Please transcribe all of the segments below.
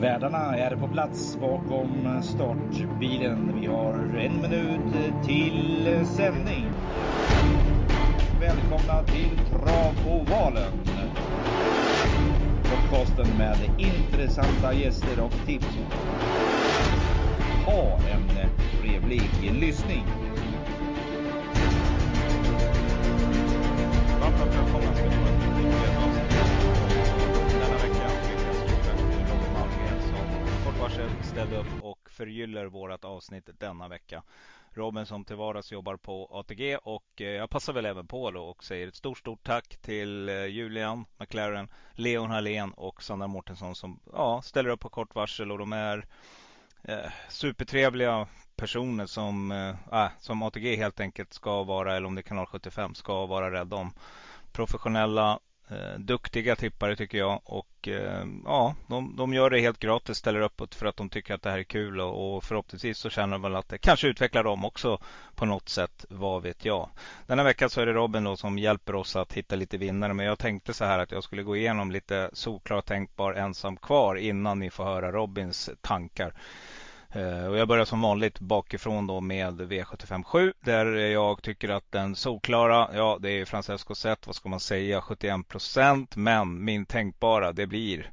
Värdarna är på plats bakom startbilen. Vi har en minut till sändning. Välkomna till Travovalen. Podcasten med intressanta gäster och tips. Ha en trevlig lyssning. Varmt välkomna ska ni vara ställde upp och förgyller vårat avsnitt denna vecka. Robin som till vardags jobbar på ATG och eh, jag passar väl även på då och säger ett stort, stort tack till eh, Julian McLaren, Leon Hallén och Sandra Mårtensson som ja, ställer upp på kort varsel och de är eh, supertrevliga personer som, eh, ah, som ATG helt enkelt ska vara, eller om det är kanal 75, ska vara rädda om. Professionella, Eh, duktiga tippare tycker jag och eh, ja, de, de gör det helt gratis, ställer upp för att de tycker att det här är kul och, och förhoppningsvis så känner de väl att det kanske utvecklar dem också på något sätt, vad vet jag. Denna vecka så är det Robin då som hjälper oss att hitta lite vinnare, men jag tänkte så här att jag skulle gå igenom lite solklar tänkbar ensam kvar innan ni får höra Robins tankar. Eh, och jag börjar som vanligt bakifrån då med V757 där jag tycker att den solklara, ja det är Francesco Zet, vad ska man säga, 71 procent. Men min tänkbara, det blir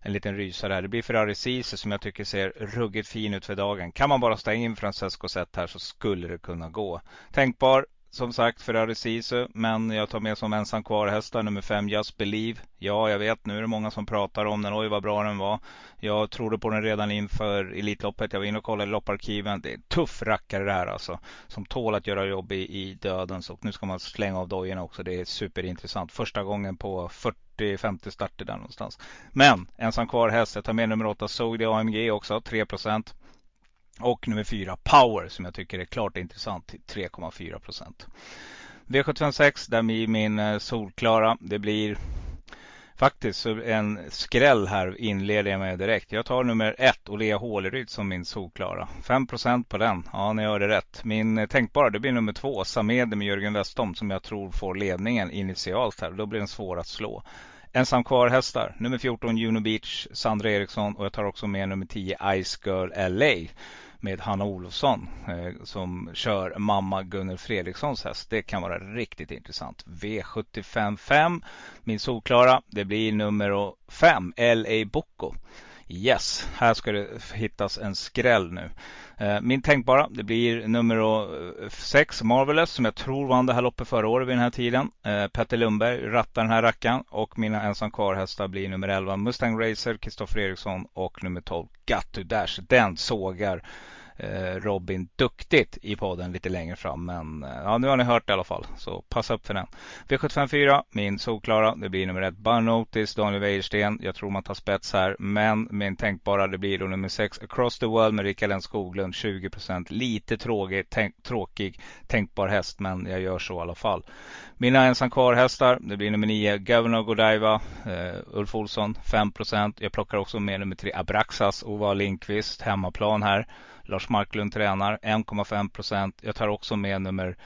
en liten rysare här. Det blir Ferrari Ceesay som jag tycker ser ruggigt fin ut för dagen. Kan man bara stänga in Francesco Zet här så skulle det kunna gå. Tänkbar som sagt Ferrari Sisu, men jag tar med som ensam kvar hästar nummer fem Just Believe. Ja, jag vet, nu är det många som pratar om den. Oj, vad bra den var. Jag trodde på den redan inför Elitloppet. Jag var inne och kollade lopparkiven. Det är en tuff rackare det här alltså. Som tål att göra jobb i, i dödens. Och nu ska man slänga av dojorna också. Det är superintressant. Första gången på 40-50 starter där någonstans. Men ensam kvar häst. Jag tar med nummer 8 Sogdi AMG också. 3 procent. Och nummer fyra Power som jag tycker är klart intressant till 3,4 procent. V756 där blir min eh, solklara. Det blir faktiskt en skräll här inleder jag med direkt. Jag tar nummer ett Olea Håleryd som min solklara. 5 procent på den. Ja, ni hörde rätt. Min eh, tänkbara det blir nummer två Samede med Jörgen Westholm som jag tror får ledningen initialt här. Då blir den svår att slå. Ensam kvar hästar. Nummer 14 Juno Beach, Sandra Eriksson och jag tar också med nummer 10 Ice Girl LA med Hanna Olofsson eh, som kör mamma Gunnel Fredrikssons häst. Det kan vara riktigt intressant. V755, min solklara, det blir nummer 5, LA Bocco. Yes, här ska det hittas en skräll nu. Eh, min tänkbara, det blir nummer eh, 6, Marvelous, som jag tror vann det här loppet förra året vid den här tiden. Eh, Petter Lundberg rattar den här rackaren och mina ensam kvar hästar blir nummer 11, Mustang Racer, Kristoffer Eriksson och nummer 12, Gattu Dash. Den sågar Eh, Robin duktigt i podden lite längre fram. Men eh, ja, nu har ni hört det i alla fall. Så passa upp för den. V754, min solklara. Det blir nummer ett. Barnotis, Daniel Wäjersten. Jag tror man tar spets här. Men min tänkbara, det blir då nummer sex. Across the World med Rickard N Skoglund. 20% Lite tråkig, tänk, tråkig tänkbar häst. Men jag gör så i alla fall. Mina ensam kvar hästar. Det blir nummer nio. Governor Godiva. Uh, Ulf Olsson 5% Jag plockar också med nummer tre. Abraxas. Ova Lindqvist. Hemmaplan här. Lars Marklund tränar 1,5 procent. Jag tar också med nummer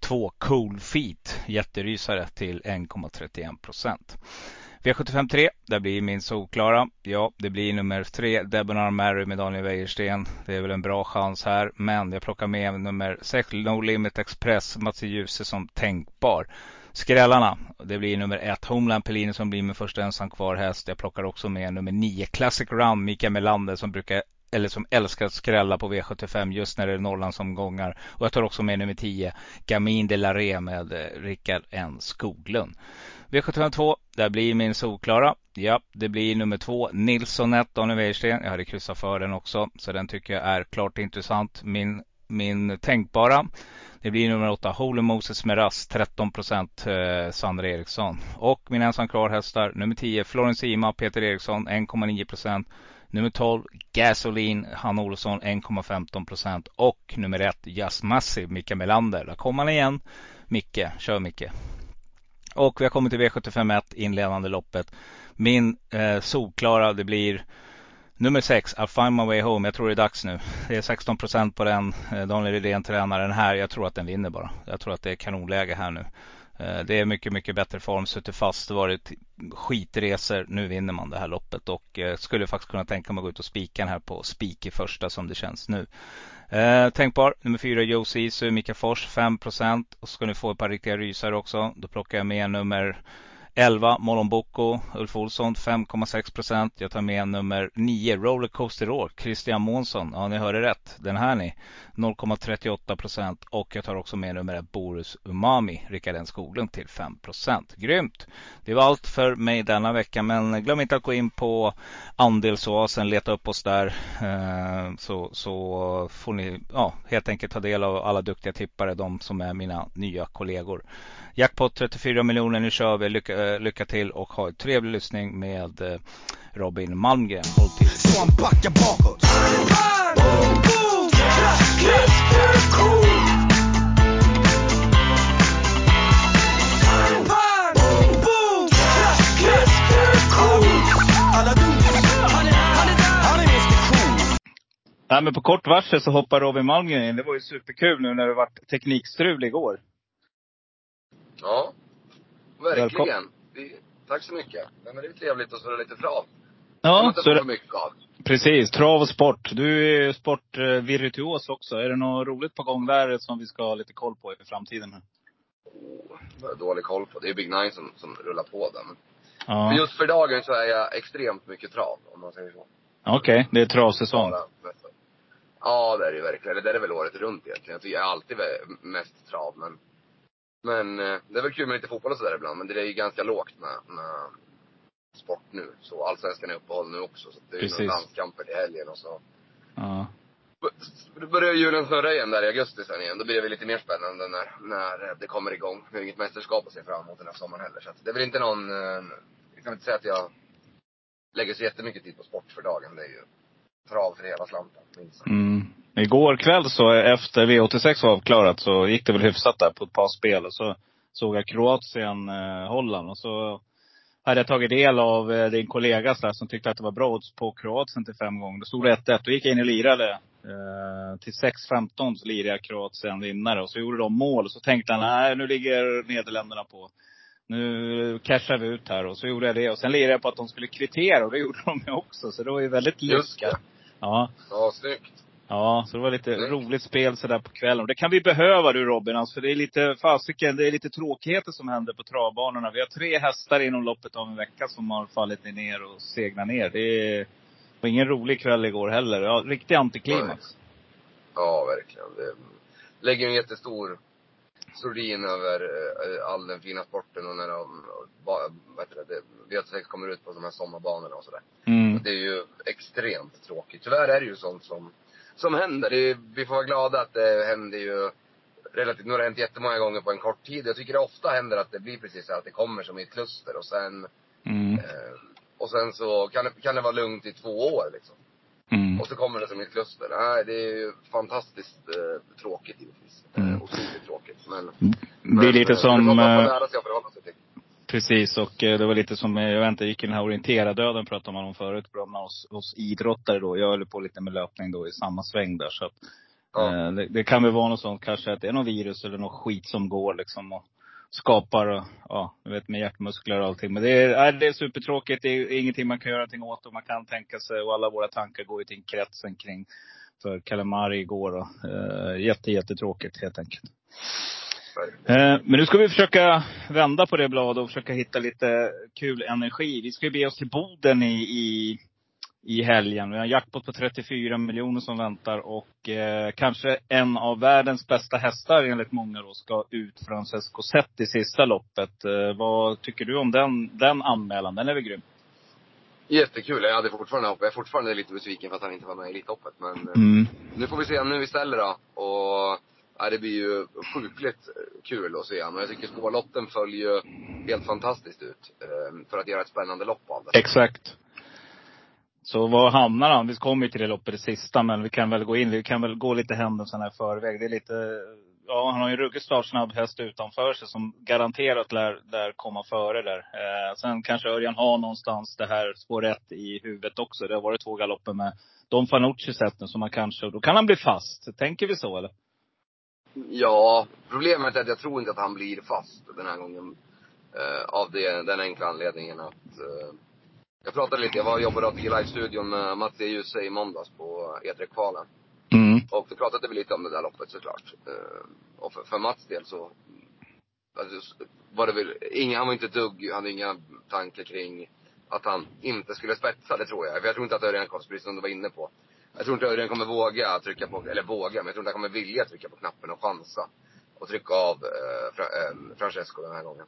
två Cool Feet, jätterysare till 1,31 procent. V75 3, där blir min solklara. Ja, det blir nummer 3 Debonar Mary med Daniel Wäjersten. Det är väl en bra chans här, men jag plockar med nummer 6 No Limit Express, Mats Djuse som tänkbar. Skrällarna, det blir nummer 1 Homeland Pellini som blir min första ensam kvar häst. Jag plockar också med nummer 9 Classic Run, Mikael Melander som brukar eller som älskar att skrälla på V75 just när det är Norrlandsomgångar. Och jag tar också med nummer 10, Gamin de la Re med eh, Rickard N Skoglund. V752, där blir min solklara. Ja, det blir nummer två, Nilsson 1, Daniel Wäjersten. Jag hade kryssat för den också, så den tycker jag är klart intressant. Min, min tänkbara, det blir nummer åtta, Holy Moses Meras, 13 procent, eh, Sandra Eriksson. Och min ensam kvar hästar, nummer 10, Florence Ima, Peter Eriksson, 1,9 procent. Nummer 12 Gasoline, Hanna Olsson 1,15 procent. Och nummer 1 Just Massive, Micke Melander. Där kommer han igen. Micke, kör Micke. Och vi har kommit till V751, inledande loppet. Min eh, solklara, det blir nummer 6, I'll find my way home. Jag tror det är dags nu. Det är 16 procent på den. Eh, Daniel Rydén tränar den här. Jag tror att den vinner bara. Jag tror att det är kanonläge här nu. Eh, det är mycket, mycket bättre form. Suttit fast, varit skitresor. Nu vinner man det här loppet och eh, skulle faktiskt kunna tänka mig att gå ut och spika den här på spik i första som det känns nu. Eh, tänkbar nummer fyra Joe Sisu, Mika Fors 5 och så ska ni få ett par riktiga rysare också. Då plockar jag med nummer 11 Molomboko, Ulf Olsson 5,6 procent. Jag tar med nummer 9 Rollercoaster Roar, Christian Månsson. Ja, ni hörde rätt. Den här ni. 0,38 procent. Och jag tar också med nummer 1 Borus Umami, Rickard N Skoglund till 5 procent. Grymt! Det var allt för mig denna vecka. Men glöm inte att gå in på Andelsoasen, leta upp oss där. Eh, så, så får ni ja, helt enkelt ta del av alla duktiga tippare, de som är mina nya kollegor. Jackpot 34 miljoner, nu kör vi. Lycka, eh, lycka till och ha en trevlig lyssning med eh, Robin Malmgren. Håll till. Så han backar bakåt. Nej, men på kort varsel så hoppar Robin Malmgren in. Det var ju superkul nu när det var teknikstrul igår. Ja, verkligen. Det, tack så mycket. Men det är trevligt att surra lite trav. Ja, så det, mycket av. Precis. Trav och sport. Du är ju sportvirtuos också. Är det något roligt på gång där som vi ska ha lite koll på i framtiden? Oh, jag dålig koll på. Det är Big Nine som, som rullar på där. Men, ja. men just för dagen så är jag extremt mycket trav, om man säger så. Okej, okay. det är travsäsong. Ja, det är det verkligen. Det är väl året runt egentligen. Jag är alltid mest trav, men men eh, det är väl kul med lite fotboll och sådär ibland. Men det är ju ganska lågt med, med sport nu. Så allsvenskan är uppehåll nu också. Så det är Precis. ju landskamper i helgen och så. Ja. Då börjar julen snurra igen där i augusti sen igen. Då blir det väl lite mer spännande när, när det kommer igång. Vi har inget mästerskap att se fram emot den här sommaren heller. Så det är väl inte någon, eh, jag kan inte säga att jag lägger så jättemycket tid på sport för dagen. Det är ju trav för hela slanten, minst mm. Igår kväll så efter V86 var avklarat så gick det väl hyfsat där på ett par spel. Och så såg jag Kroatien, eh, Holland. Och så hade jag tagit del av eh, din kollega där som tyckte att det var bra odds på Kroatien till fem gånger. Då stod det 1-1. Då gick jag in och lirade. Eh, till 6-15 så lirade jag Kroatien vinnare. Och så gjorde de mål. Och så tänkte han, nej nu ligger Nederländerna på. Nu cashar vi ut här. Och så gjorde jag det. Och sen lirade jag på att de skulle kvittera. Och det gjorde de också. Så det var ju väldigt lyckat. Ja. Ja, snyggt. Ja, så det var lite mm. roligt spel sådär på kvällen. Och det kan vi behöva du Robin, alltså, för det är lite fasiken, det är lite tråkigheter som händer på travbanorna. Vi har tre hästar inom loppet av en vecka som har fallit ner och segnat ner. Det var ingen rolig kväll igår heller. Ja, riktig antiklimax. Ja, verkligen. Det lägger en jättestor sordin över eh, all den fina sporten och när de, vad heter det, V86 kommer ut på de här sommarbanorna och sådär. Mm. Det är ju extremt tråkigt. Tyvärr är det ju sånt som som händer. Det, vi får vara glada att det händer ju relativt, nu har det hänt jättemånga gånger på en kort tid. Jag tycker det ofta händer att det blir precis så att det kommer som i ett kluster och sen mm. eh, och sen så kan det, kan det vara lugnt i två år liksom. Mm. Och så kommer det som ett kluster. Nej, det är ju fantastiskt eh, tråkigt givetvis. Mm. Eh, otroligt tråkigt. Men, det är lite men, som... Det man lära sig att förhålla sig. Precis, och eh, det var lite som, eh, jag vet inte, gick i den här orientera-döden pratade man om förut, bland oss, oss idrottare då. Jag höll på lite med löpning då i samma sväng där. Så att, ja. eh, det, det, kan väl vara något sånt kanske, att det är något virus eller något skit som går liksom och skapar, ja, du vet med hjärtmuskler och allting. Men det är, det är supertråkigt. Det är ingenting man kan göra någonting åt och man kan tänka sig, och alla våra tankar går ju till kretsen kring för Kalamari igår då. Eh, jätte, jättetråkigt helt enkelt. Eh, men nu ska vi försöka vända på det bladet och försöka hitta lite kul energi. Vi ska be oss till Boden i, i, i helgen. Vi har en jackpot på 34 miljoner som väntar och eh, kanske en av världens bästa hästar enligt många då ska ut, Francesco Zet i sista loppet. Eh, vad tycker du om den, den anmälan? Den är väl grym? Jättekul. Jag hade fortfarande. Jag är fortfarande lite besviken för att han inte var med i Elitloppet. Men mm. nu får vi se nu istället då. Och ja, det blir ju sjukligt kul att se honom. Jag tycker spårlotten följer helt fantastiskt ut. Ehm, för att göra ett spännande lopp av det. Exakt. Så var hamnar han? Vi kommer ju till det loppet det sista, men vi kan väl gå in, vi kan väl gå lite händelserna i förväg. Det är lite, ja han har ju en ruggigt startsnabb häst utanför sig som garanterat lär, lär komma före där. Eh, sen kanske Örjan har någonstans det här spår ett i huvudet också. Det har varit två galopper med Don Fanucci sett nu, som man kanske, då kan han bli fast. Tänker vi så eller? Ja, problemet är att jag tror inte att han blir fast den här gången. Eh, av det, den enkla anledningen att eh, jag pratade lite, jag var och jobbade i live-studion med Mats E. Djuse i måndags på E3-kvalen. Mm. Och då pratade vi lite om det där loppet såklart. Eh, och för, för Mats del så alltså, var det väl, inga, han var inte dugg, hade inga tankar kring att han inte skulle spetsa, det tror jag. För jag tror inte att Örjan kommer, precis som du var inne på. Jag tror inte Örjan kommer våga trycka på, eller våga, men jag tror inte han kommer vilja trycka på knappen och chansa. Och trycka av eh, Fra, eh, Francesco den här gången.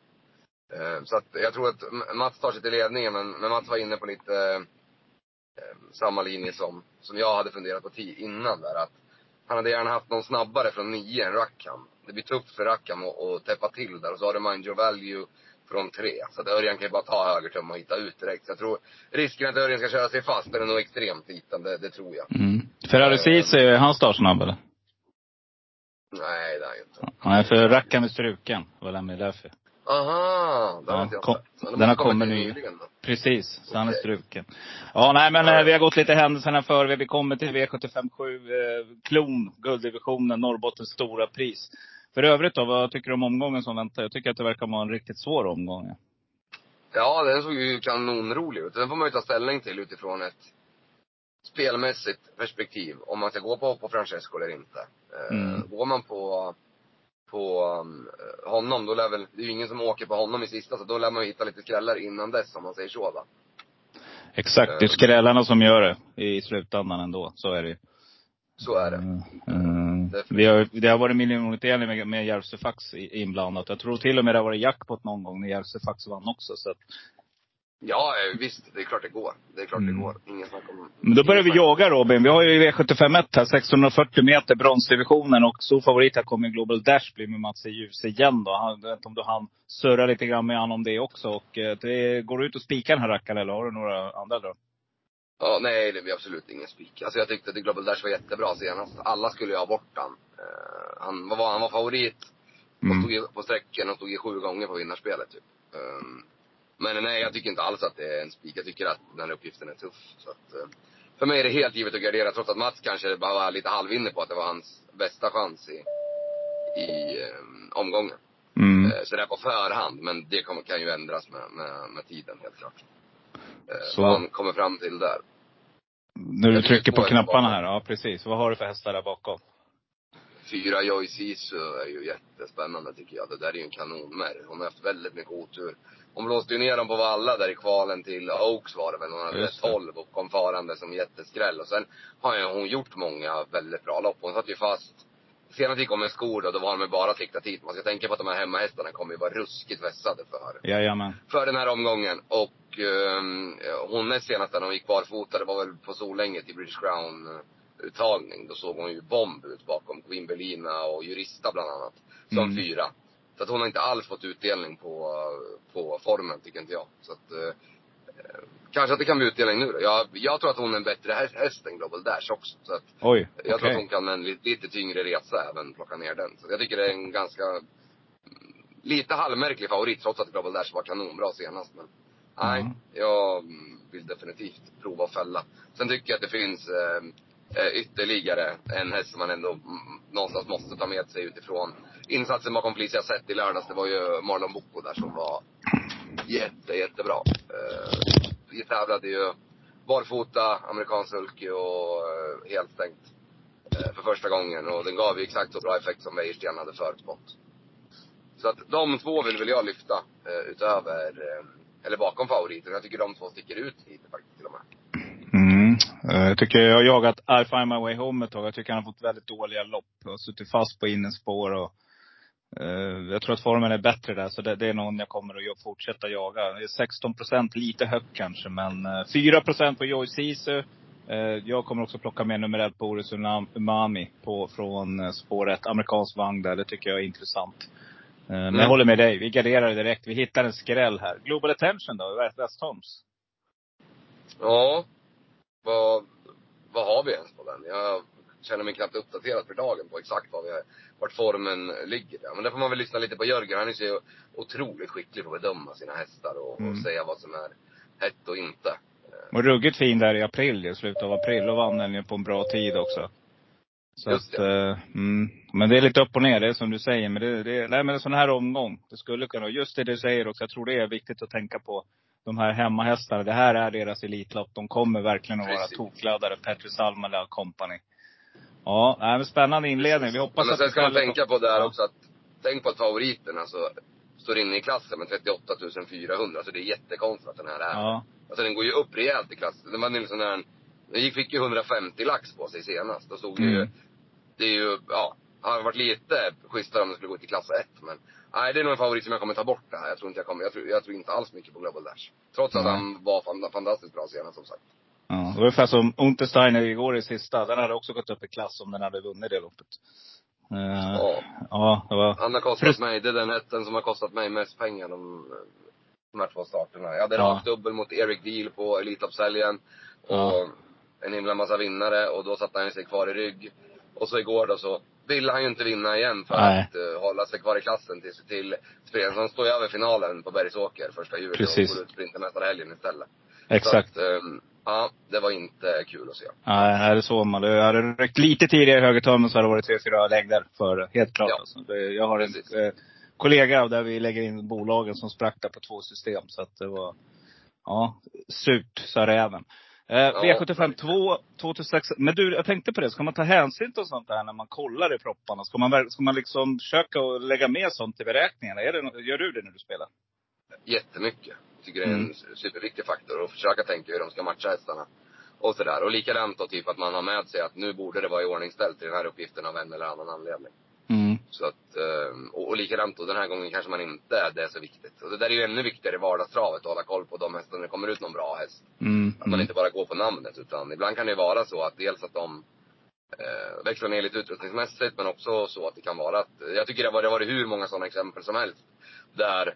Eh, så att jag tror att Mats tar sig till ledningen, men, men Mats var inne på lite eh, samma linje som, som jag hade funderat på innan där. Att han hade gärna haft någon snabbare från nio än Rackham. Det blir tufft för Rackham att, att täppa till där. Och så har du Mind Your Value från tre. Så att Örjan kan ju bara ta högertum och hitta ut direkt. Så jag tror risken att Örjan ska köra sig fast är nog extremt liten. Det, det tror jag. Mm. Ferrari Ceesay, är han startsnabb eller? Nej, det är han inte. Nej, för Rackham är struken. Det var nämligen därför. Aha, det Ja, inte jag kom- de den har kommit nyligen då. Precis, så han är struken. Ja, nej men eh, vi har gått lite händelserna för. Vi kommer till V757 eh, Klon, gulddivisionen, Norrbottens stora pris. För övrigt då, vad tycker du om omgången som väntar? Jag tycker att det verkar vara en riktigt svår omgång. ja. Den såg ju kanonrolig ut. Den får man ju ta ställning till utifrån ett spelmässigt perspektiv. Om man ska gå på, på Francesco eller inte. Eh, Mm. Går man på, på um, honom, då lär väl, det är ju ingen som åker på honom i sista, så då lär man ju hitta lite skrällar innan dess om man säger så va. Exakt, det är skrällarna som gör det i slutändan ändå. Så är det ju. Så är det. Mm, mm. Vi har, det har varit miljonutdelning med, med Järvsöfax inblandat. Jag tror till och med det har varit jackpot någon gång när Järvsöfax vann också. Så att, Ja, visst, det är klart det går. Det är klart Mm. det går. Ingen snack om men då börjar vi snack. jaga Robin. Vi har ju V751 här, 1640 meter, bronsdivisionen. Och stor favorit här kommer Global Dash bli med Mats. Ljus igen då. Han, jag vet inte om du hann surra lite grann med han om det också. Och eh, det, går du ut och spikar den här rackaren eller har du några andra då? Ja, nej, det blir absolut ingen spik. Alltså jag tyckte att Global Dash var jättebra senast. Alla skulle ju ha bort han. Eh, han, vad var, han var favorit och Mm. stod i, på sträcken och stod i sju gånger på vinnarspelet typ. Ehm, men nej, jag tycker inte alls att det är en spik. Jag tycker att den här uppgiften är tuff. Så att, eh, för mig är det helt givet att gardera, trots att Mats kanske bara var lite halvinne på att det var hans bästa chans i, i ehm, omgången. Mm. Eh, Så det är på förhand, men det kommer, kan ju ändras med, med, med tiden helt klart. Eh, Så- Vad han kommer fram till där. När du trycker på knapparna här. Ja, precis. Vad har du för hästar där bakom? Fyra Joy Sisu är ju jättespännande tycker jag. Det där är ju en kanonmärr. Hon har haft väldigt mycket otur. Hon blåste ju ner dem på valla där i kvalen till Oaks var det väl. Hon hade Just det. 12 och kom farande som jätteskräll. Och sen har ju hon gjort många väldigt bra lopp. Hon satt ju fast. Senast gick hon med skor då, då var de bara siktat hit. Man ska tänka på att de här hemmahästarna kommer ju vara ruskigt vässade för Jajamän. för den här omgången. Och um, hon näst senast när hon gick barfota, det var väl på Solänget i British Crown eh, uttagning. Då såg hon ju bomb ut bakom Queen Belina och Jurista bland annat. Som Mm. fyra. Så att hon har inte alls fått utdelning på, på formen, tycker inte jag. Så att, eh, eh, kanske att det kan bli utdelning nu då. Jag, jag tror att hon är en bättre häst, än Global Dash också. Så att Oj, jag tror att hon kan med en lite, lite tyngre resa även plocka ner den. Så jag tycker det är en ganska, mm, lite halvmärklig favorit trots att Global Dash var kanonbra senast. Men nej, Mm. jag mm, vill definitivt prova att fälla. Sen tycker jag att det finns eh, eh, ytterligare en häst som man ändå någonstans måste ta med sig utifrån insatsen bakom Felicia Sett i lördags. Det var ju Marlon Bocco där som var jätte, jättebra. Eh, vi tävlade ju barfota, amerikansk sulky och helstängt. helt stängt eh, för första gången. Och den gav ju exakt så bra effekt som Wäjersten hade förutspått. Så att de två vill väl jag lyfta eh, utöver, eller bakom favoriten. Jag tycker de två sticker ut lite faktiskt till och med. Mm. Jag tycker jag har jagat I find my way home ett tag. Jag tycker han har fått väldigt dåliga lopp. Och har suttit fast på innerspår och eh, jag tror att formen är bättre där. Så det, det är någon jag kommer att fortsätta jaga. Det är 16 procent, lite högt kanske. Men eh, 4 procent på Joy Sisu. Eh, jag kommer också plocka med nummer ett Unam- Umami på, från eh, spår ett. Amerikansk vagn där. Det tycker jag är intressant. Eh, Men jag Mm. håller med dig. Vi garderar direkt. Vi hittar en skräll här. Global Attention då, West- Westholms. Ja. Vad, vad har vi ens på den? Jag känner mig knappt uppdaterad för dagen på exakt vad vi, vart formen ligger där. Men där får man väl lyssna lite på Jörgen. Han är så ju otroligt skicklig på att bedöma sina hästar och, Mm. och säga vad som är hett och inte. Och ruggigt fin där i april, i slutet av april. Och vann den ju på en bra tid också. Så Just att, eh, mm, men det är lite upp och ner, det är som du säger. Men det, det, nej men en sån här omgång, det skulle kunna, just det du säger också, jag tror det är viktigt att tänka på de här hemmahästarna. Det här är deras elitlopp. De kommer verkligen att vara Precis. tokladdade. Petrus Almala och company. Ja, nej, men spännande inledning. Vi hoppas Men att sen ska man tänka på där Ja. också att, tänk på att favoriten alltså, står inne i klassen med 38 400. Så det är jättekonstigt att den här är. Ja, Alltså den går ju upp rejält i klassen. Den var nu sån här, den fick ju 150 lax på sig senast. Då stod det ju, Mm. det är ju, ja, hade varit lite schysstare om den skulle gå till klass 1 men Nej, det är nog en favorit som jag kommer ta bort det här. Jag tror inte jag kommer, jag tror, jag tror inte alls mycket på Global Dash. Trots att Nej. han var fan, fantastiskt bra senast som sagt. Ja. Det var ungefär som Untersteiner igår i sista. Den hade också gått upp i klass om den hade vunnit det loppet. Eh, Ja. ja, det var... Han har kostat mig, det är den hästen som har kostat mig mest pengar de, de här två starterna. Jag hade Ja. rakt dubbel mot Eric Deal på Elitloppshelgen. Och Ja. en himla massa vinnare och då satte han sig kvar i rygg. Och så igår då så ville han ju inte vinna igen för Nej. att uh, hålla sig kvar i klassen till, till spelen. Så han står ju över finalen på Bergsåker första juli Precis. och går ut sprintermästarhelgen istället. Exakt. Så att, ehm, ja, det var inte kul att se. Nej, här är så man. Det hade räckt lite tidigare i högertummen så hade det varit tre, fyra längder för helt klart. Ja. Alltså. Det, jag har en eh, kollega där vi lägger in bolagen som sprack där på två system. Så att det var, ja, surt sa räven. Eh, V75 2, 2006. Men du, jag tänkte på det. Ska man ta hänsyn till sånt där när man kollar i propparna? Ska man, ska man liksom försöka lägga med sånt i beräkningarna? Är det, gör du det när du spelar? jättemycket. Tycker det är en superviktig faktor. Och försöka tänka hur de ska matcha hästarna. Och sådär. Och likadant då typ att man har med sig att nu borde det vara i ordningställt till den här uppgiften av en eller annan anledning. Mm. Så att, ehm, och, och likadant då, den här gången kanske man inte, det är så viktigt. Och det där är ju ännu viktigare i vardagstravet, att hålla koll på de hästar när det kommer ut någon bra häst. Mm. Att man inte bara går på namnet, utan ibland kan det vara så att dels att de eh, växlar ner lite utrustningsmässigt, men också så att det kan vara att, jag tycker det har varit hur många sådana exempel som helst. Där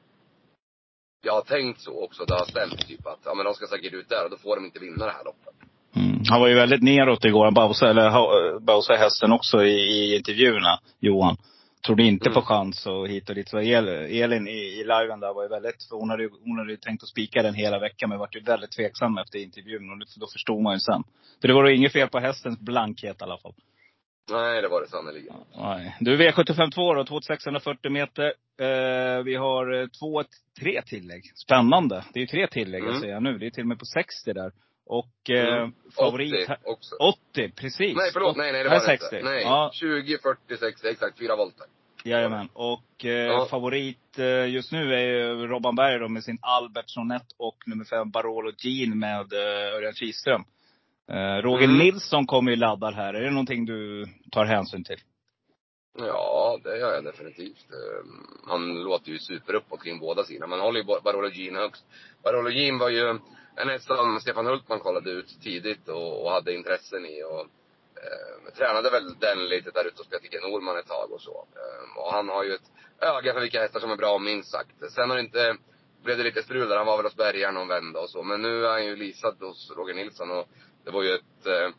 jag har tänkt så också, det har stämt typ att, ja men de ska säkert ut där och då får de inte vinna det här loppet. Mm. Han var ju väldigt neråt igår, Bausa, eller ha- Bausa hästen också i, i intervjuerna, Johan. Trodde inte Mm. på chans och hit och dit. Så El, Elin i, i liven där var ju väldigt, för hon hade ju hon hade ju tänkt att spika den hela veckan men vart ju väldigt tveksam efter intervjun. Och då- förstod man ju sen. För det var då inget fel på hästens blankhet i alla fall. Nej, det var det sannerligen. Nej. Du, V75 2 då, 2640 meter. Eh, vi har eh, två, tre tillägg. Spännande. Det är ju tre tillägg jag Mm. säger nu. Det är till och med på 60 där. Och eh, Mm. favorit... 80 också. 80, precis. Nej förlåt, nej nej det var det 60. inte. Nej, Ja, 20, 40, 60, exakt fyra volter. jajamän. Och eh, Ja. favorit eh, just nu är ju Robban Berg då med sin Albert Sonett och nummer fem Barolo Jean med eh, Örjan Kihlström. Eh, Roger Mm. Nilsson kommer ju laddad här. Är det någonting du tar hänsyn till? Ja, det gör jag definitivt. Ehm, Han låter ju super uppåt kring båda sidorna. Man håller ju Bar- Barolo Jean högst. Barolo Jean var ju en häst som Stefan Hultman kollade ut tidigt och, och hade intressen i. Och, eh, tränade väl den lite där ute hos Peter Norman ett tag och så. Ehm, och han har ju ett öga för vilka hästar som är bra, minst sagt. Sen har det inte, blev det lite strul där. Han var väl hos Bergaren någon vända och så. Men nu är han ju leasad hos Roger Nilsson och det var ju ett eh,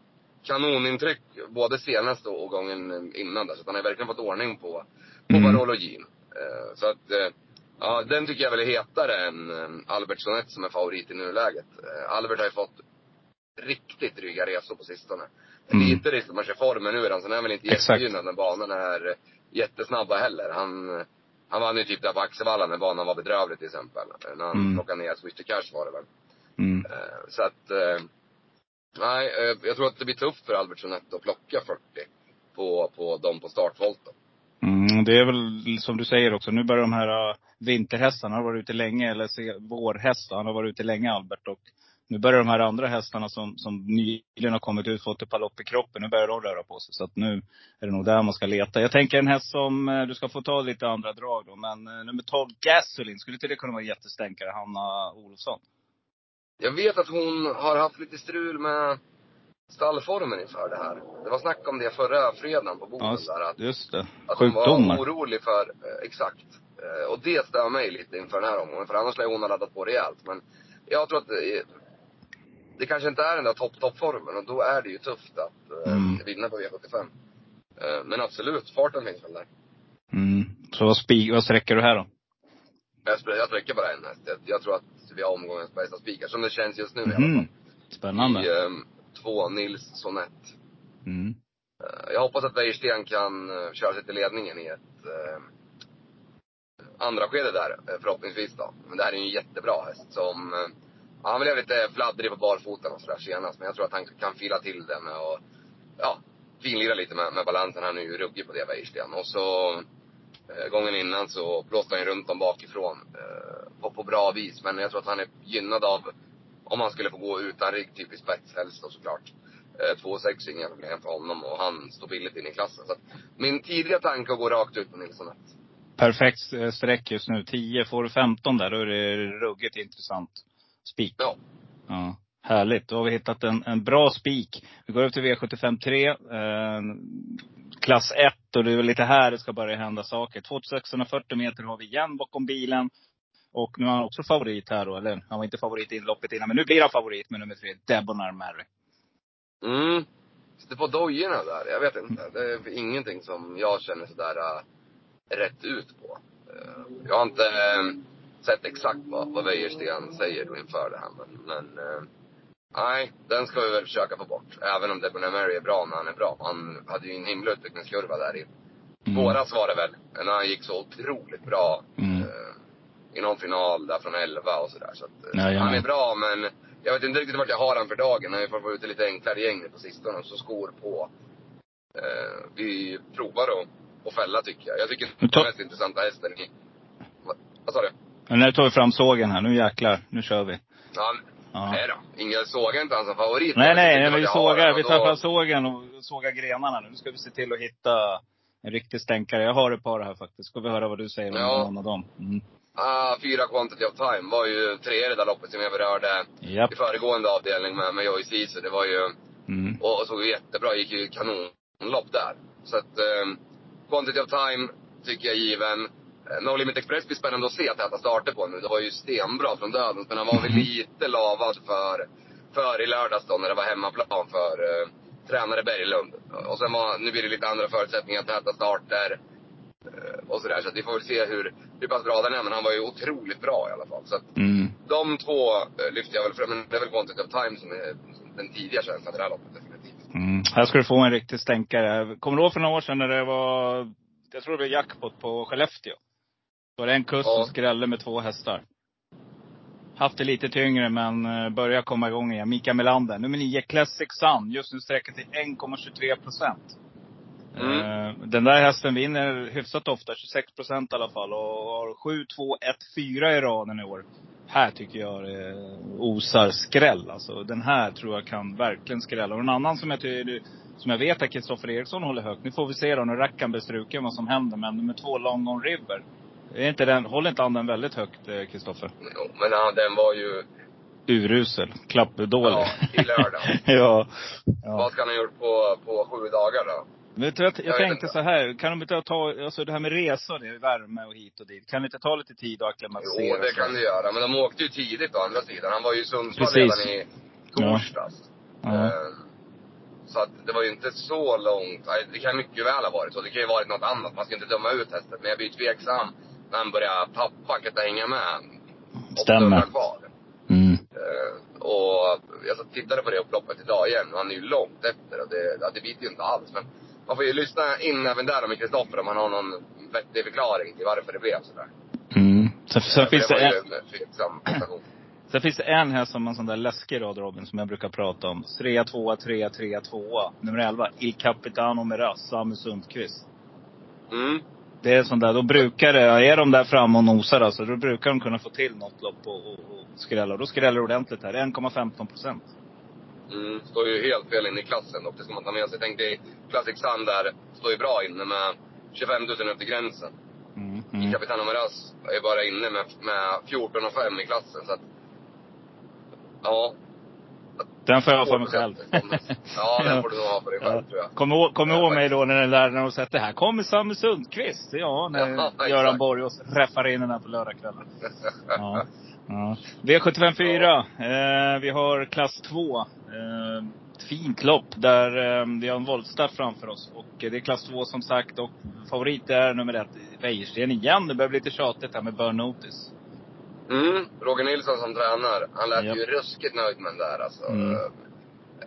kanonintryck både senast och gången innan där. Så han har verkligen fått ordning på, på Mm. Barolo Jean. Eh, så att, eh, ja den tycker jag väl är hetare än eh, Albert Sonett som är favorit i nuläget. Eh, Albert har ju fått riktigt dryga resor på sistone. Mm. Lite risk man kör formen ur den. Sen är han väl inte jättegynnad när banorna är eh, jättesnabba heller. Han, han vann ju typ där på Axevalla när banan var bedrövlig till exempel. Eh, När han Mm. plockade ner Swish to Cash var det väl. Mm. Eh, Så att, eh, nej, eh, jag tror att det blir tufft för Albert att plocka 40 på, på dem på startvolten. Mm, det är väl som du säger också. Nu börjar de här eh, vinterhästarna, han har varit ute länge, eller se, vårhästar, han har varit ute länge Albert. Och nu börjar de här andra hästarna som, som nyligen har kommit ut, fått ett par lopp i kroppen, nu börjar de röra på sig. Så att nu är det nog där man ska leta. Jag tänker en häst som, eh, du ska få ta lite andra drag då, men nummer 12, Gasoline, skulle inte det kunna vara en jättestänkare, Hanna Olofsson? Jag vet att hon har haft lite strul med stallformen inför det här. Det var snack om det förra fredagen på Boden Ja, där. Att, just det. att hon var orolig för, eh, exakt. Eh, och det stör mig lite inför den här omgången. För annars lär hon ha laddat på rejält. Men jag tror att det, det kanske inte är den där topp, toppformen. Och då är det ju tufft att eh, Mm. vinna på V75. Eh, men absolut, farten finns väl där. Mm. Så vad, spi- vad sträcker du här då? Jag, sträcker bara en häst. Jag, jag tror att vi har omgångens bästa spikar. Som det känns just nu i alla fall. Mhm. Spännande. I ehm, två Nils Sonett. Mm. Eh, Jag hoppas att Wäjersten kan eh, köra sig till ledningen i ett eh, andra skede där, eh, förhoppningsvis då. Men det här är ju en jättebra häst som, han blev lite fladdrig på barfoten och sådär senast. Men jag tror att han kan fila till med och, ja, finlira lite med, med balansen. Han är ju ruggig på det, Wäjersten. Och så, gången innan så blåste han ju runt dem bakifrån, eh, på, på bra vis. Men jag tror att han är gynnad av, om han skulle få gå utan rygg, typ i spets helst då såklart. Eh, 2,6 är inga problem för honom och han står billigt in i klassen. Så att min tidiga tanke att gå rakt ut på Nilsson 1. Perfekt eh, streck just nu. 10, får du 15 där, då är det ruggigt intressant spik. Ja. Ja. Härligt. Då har vi hittat en, en bra spik. Vi går upp till V75 3. Eh, klass 1 och det är väl lite här det ska börja hända saker. 2640 meter har vi igen bakom bilen. Och nu är han också favorit här då. Eller han var inte favorit i loppet innan. Men nu blir han favorit med nummer tre, Debonar Mary. Mm. Sitter på dojorna där. Jag vet inte. Det är ingenting som jag känner sådär uh, rätt ut på. Uh, jag har inte uh, sett exakt vad, vad Wäjersten säger då inför det här. Men, men uh, nej, den ska vi väl försöka få bort. Även om Debonair Mary är bra när han är bra. Han hade ju en himla utvecklingskurva där i Mm. våras var det väl. När han gick så otroligt bra. Mm. Uh, I någon final där från 11 och sådär. Så att, uh, Jajamän. han är bra men jag vet inte riktigt vart jag har han för dagen. Har ju fått ut lite enklare gäng nu på sistone och så skor på. Eh, vi provar att, att fälla tycker jag. Jag tycker Men ta- den mest intressanta hästen i... Vad, sa du? Nu tar vi fram sågen här. Nu jäklar. Nu kör vi. Ja, Ja. nej då. Ingen sågar inte han som favorit. Nej, nej, nej vi sågar. Vi tar fram sågen och sågar grenarna nu. Nu ska vi se till att hitta en riktig stänkare. Jag har ett par här faktiskt. Ska vi höra vad du säger om Ja. någon av dem? Mm. Ah, fyra quantity of time var ju tre i det där loppet som jag berörde Japp. i föregående avdelning med, med Joey Ceesay. Det var ju, Mm. och, och såg jättebra, gick ju kanonlopp där. Så att, eh, quantity of time tycker jag är given. Eh, No Limit Express blir spännande att se att äta starter på nu. Det var ju stenbra från dödens, men han var väl Mhm. lite lavad för, för i lördags då när det var hemmaplan för eh, tränare Berglund. Och sen var, nu blir det lite andra förutsättningar, täta starter eh, och sådär. Så att vi får väl se hur, hur pass bra den är. Men han var ju otroligt bra i alla fall. Så att Mm. de två eh, lyfter jag väl fram. Men det är väl Quantity of Time som är den tidiga känslan i det här loppet definitivt. Mm. Här ska du få en riktig stänkare. Kommer du ihåg för några år sedan när det var, jag tror det var jackpot på Skellefteå? Var det en kust Ja. som skrällde med två hästar. Haft det lite tyngre men eh, börjar komma igång igen. Mika Melander. Nummer 9, Classic Sun. Just nu sträcker till 1,23 procent. Mm. Eh, Den där hästen vinner hyfsat ofta, 26 procent i alla fall. Och har 7, 2, 1, 4 i raden i år. Här tycker jag det osar skräll. Alltså, den här tror jag kan verkligen skrälla. Och en annan som jag, som jag vet att Kristoffer Eriksson håller högt. Nu får vi se då när Rackan blir struken vad som händer. Men nummer två, Long On River. Är inte den, håller inte han den väldigt högt, eh, Kristoffer? Jo, men ja, den var ju, Urusel. Klappdålig. Ja, i lördag. ja. ja. vad ska han ha gjort på, på sju dagar då? Du, jag, Jag jag tänkte så här, kan de inte ta, alltså det här med resor, det är värme och hit och dit. Kan det inte ta lite tid att acklimatisera Jo, det sig? kan det göra. Men de åkte ju tidigt å andra sidan. Han var ju i Sundsvall redan i Ja. torsdags. Ja. Eh, Så att det var ju inte så långt. Det kan mycket väl ha varit så. Det kan ju ha varit något annat. Man ska inte döma ut hästen. Men jag blir tveksam när han börjar tappa, kan inte hänga med. Stämmer. kvar. Mm. Eh, Och jag tittade på det upploppet idag igen. Och han är ju långt efter. Och det, det biter ju inte alls. Men man får ju lyssna in även där med Kristoffer om han har någon vettig förklaring till varför det blev sådär. Mm. Sen, sen, Eh, finns det en, sen finns det en häst som en sån där läskig rad Robin, som jag brukar prata om. 3 2 3 3 2 Nummer 11, Il Capitano Meras, Samu Sundqvist. Mm. Det är sån där, då brukar det, är de där framme och nosar alltså, då brukar de kunna få till något lopp och, och, och skrälla. Då skräller det ordentligt här. 1,15 procent. Mm, står ju helt fel inne i klassen och det ska man ta med sig. Tänk dig Classic Sun där, står ju bra inne med 25 000 upp till gränsen. Mm. Mm. Capitano Meras är bara inne med, med 14 och 5 i klassen så att, ja. Den får jag ha för mig själv. Ja, den får du ha för dig själv Ja. tror jag. Kommer ihåg, mig då när där, när de sett det här kommer Samu Sundqvist. Ja, när Ja. Göran Borgås räffar in den här på lördagskvällen. Ja. ja. V75 4. Eh, vi har klass 2. Eh, fint lopp där eh, vi har en voltstart framför oss. Och det är klass 2 som sagt. Och favorit är nummer ett, Wäjersten igen. Det börjar bli lite tjatigt här med Burn Notice. Mm, Roger Nilsson som tränar, han lät Japp. ju ruskigt nöjd med den där alltså. Mm.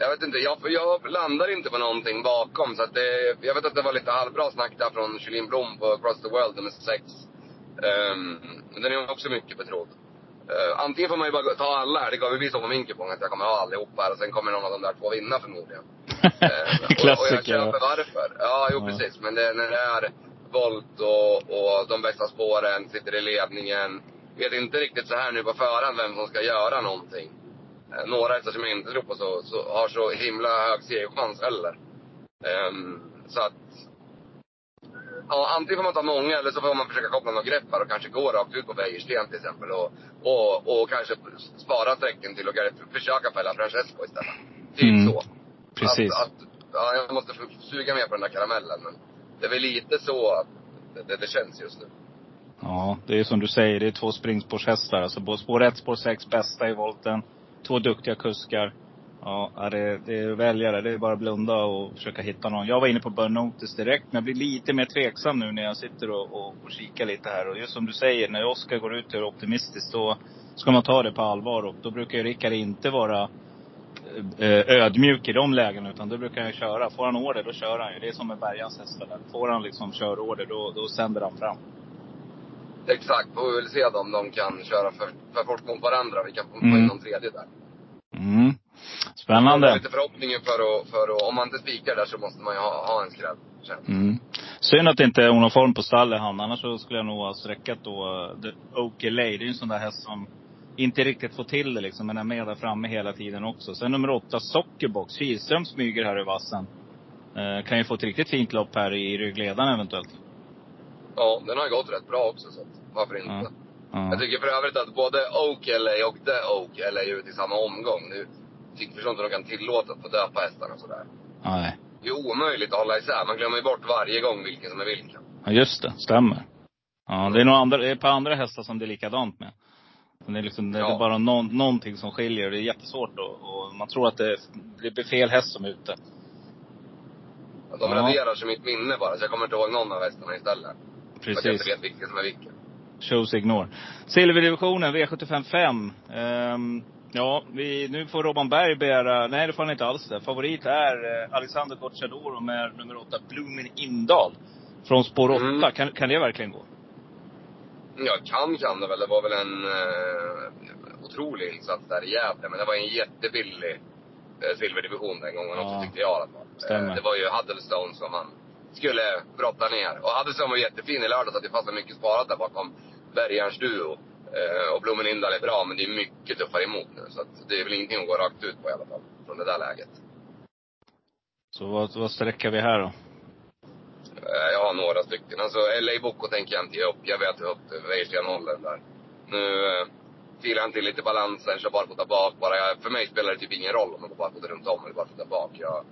jag vet inte, jag, jag landar inte på någonting bakom. Så att det, jag vet att det var lite halvbra snack där från Kjellin Blom på Across the World nummer 6. Um, den är också mycket betrodd. Uh, antingen får man ju bara ta alla här. Det kommer bli så på min kupong att jag kommer ha allihopa här och sen kommer någon av de där två vinna förmodligen. uh, Klassiker. och, och jag köper varför. Ja, jo Ja. precis. Men det, när det är volt och, och de bästa spåren sitter i ledningen. Vet inte riktigt så här nu på förhand vem som ska göra någonting. Eh, Några hästar som jag inte tror på så, så har så himla hög segerchans heller. Ehm, så att Ja, antingen får man ta många eller så får man försöka koppla några grepp här och kanske gå rakt ut på Wäjersten till exempel. Och, och, och kanske spara sträcken till att försöka fälla Francesco istället. Typ Mm, så. Precis. Att, att, ja, jag måste suga mer på den där karamellen. Men det är väl lite så att det, det, det känns just nu. Ja, det är som du säger. Det är två springspårshästar. Alltså spår 1, spår 6 bästa i volten. Två duktiga kuskar. Ja, det, det är väljare. Det är bara att blunda och försöka hitta någon. Jag var inne på Burn Notice direkt, men jag blir lite mer tveksam nu när jag sitter och, och, och kikar lite här. Och just som du säger, när Oskar går ut och är optimistisk, då ska man ta det på allvar. Och då brukar ju Rickard inte vara eh, ödmjuk i de lägena, utan då brukar han köra. Får han order, då kör han ju. Det är som med Bergans hästar. Får han liksom körorder, då, då sänder han fram. Exakt. Och vi vill se om de kan köra för, för fort mot varandra. Vi kan få Mm. in någon tredje där. Mm. Jag har Spännande. lite förhoppningen för att, för att, om man inte spikar där så måste man ju ha, ha en skräll. det. Mm. Synd att det inte är någon form på stallet han. Annars så skulle jag nog ha sträckat då uh, The Oak LA. Det är ju en sån där häst som inte riktigt får till det liksom. Men är med där framme hela tiden också. Sen nummer åtta, Sockerbox. Kihlström smyger här i vassen. Eh, kan ju få ett riktigt fint lopp här i ryggledaren eventuellt. Ja, den har ju gått rätt bra också så varför inte? Ja. Ja. Jag tycker för övrigt att både Oak LA och The Oak LA är ute i samma omgång. Nu tycker förstår inte de kan tillåta att få döpa hästarna sådär. Nej. Det är omöjligt att hålla isär. Man glömmer ju bort varje gång vilken som är vilken. Ja, just det. Stämmer. Ja, det är nog andra, det är ett par andra hästar som det är likadant med. Men Det är, liksom, det är Ja. bara någon, någonting som skiljer. Det är jättesvårt och, och man tror att det, det blir fel häst som är ute. Att de Ja. raderar så mitt minne bara, så jag kommer inte ihåg någon av hästarna istället. Att jag Precis. inte vet vilken som är vilken. Chose ignore. Silverdivisionen, V75 5. Ehm, ja, vi, nu får Robban Berg begära, nej det får han inte alls det. Favorit är eh, Alexander Gocciadoro med nummer 8, Bloomin Indal. Från spår 8. Mm. Kan, kan det verkligen gå? Ja, kan kan det väl. Det var väl en eh, otrolig insats där i Gävle. Men det var en jättebillig eh, silverdivision den gången Ja. också tyckte jag i alla fall. Eh, det var ju Huddlestone som man skulle brotta ner. Och Huddlestone var jättefin i lördags. Att det fanns mycket sparat där bakom Bergarns duo. Eh, och Blommen Indal är bra, men det är mycket tuffare emot nu. Så att det är väl ingenting att gå rakt ut på i alla fall. Från det där läget. Så vad, vad sträcker vi här då? Eh, Jag har några stycken. Alltså LA Boko tänker jag inte ge upp. Jag vet hur högt Wäjersten håller där. Nu eh, filar han till lite balansen, kör barfota bak bara. Jag, för mig spelar det typ ingen roll om man går barfota runt om eller barfota bak. Jag,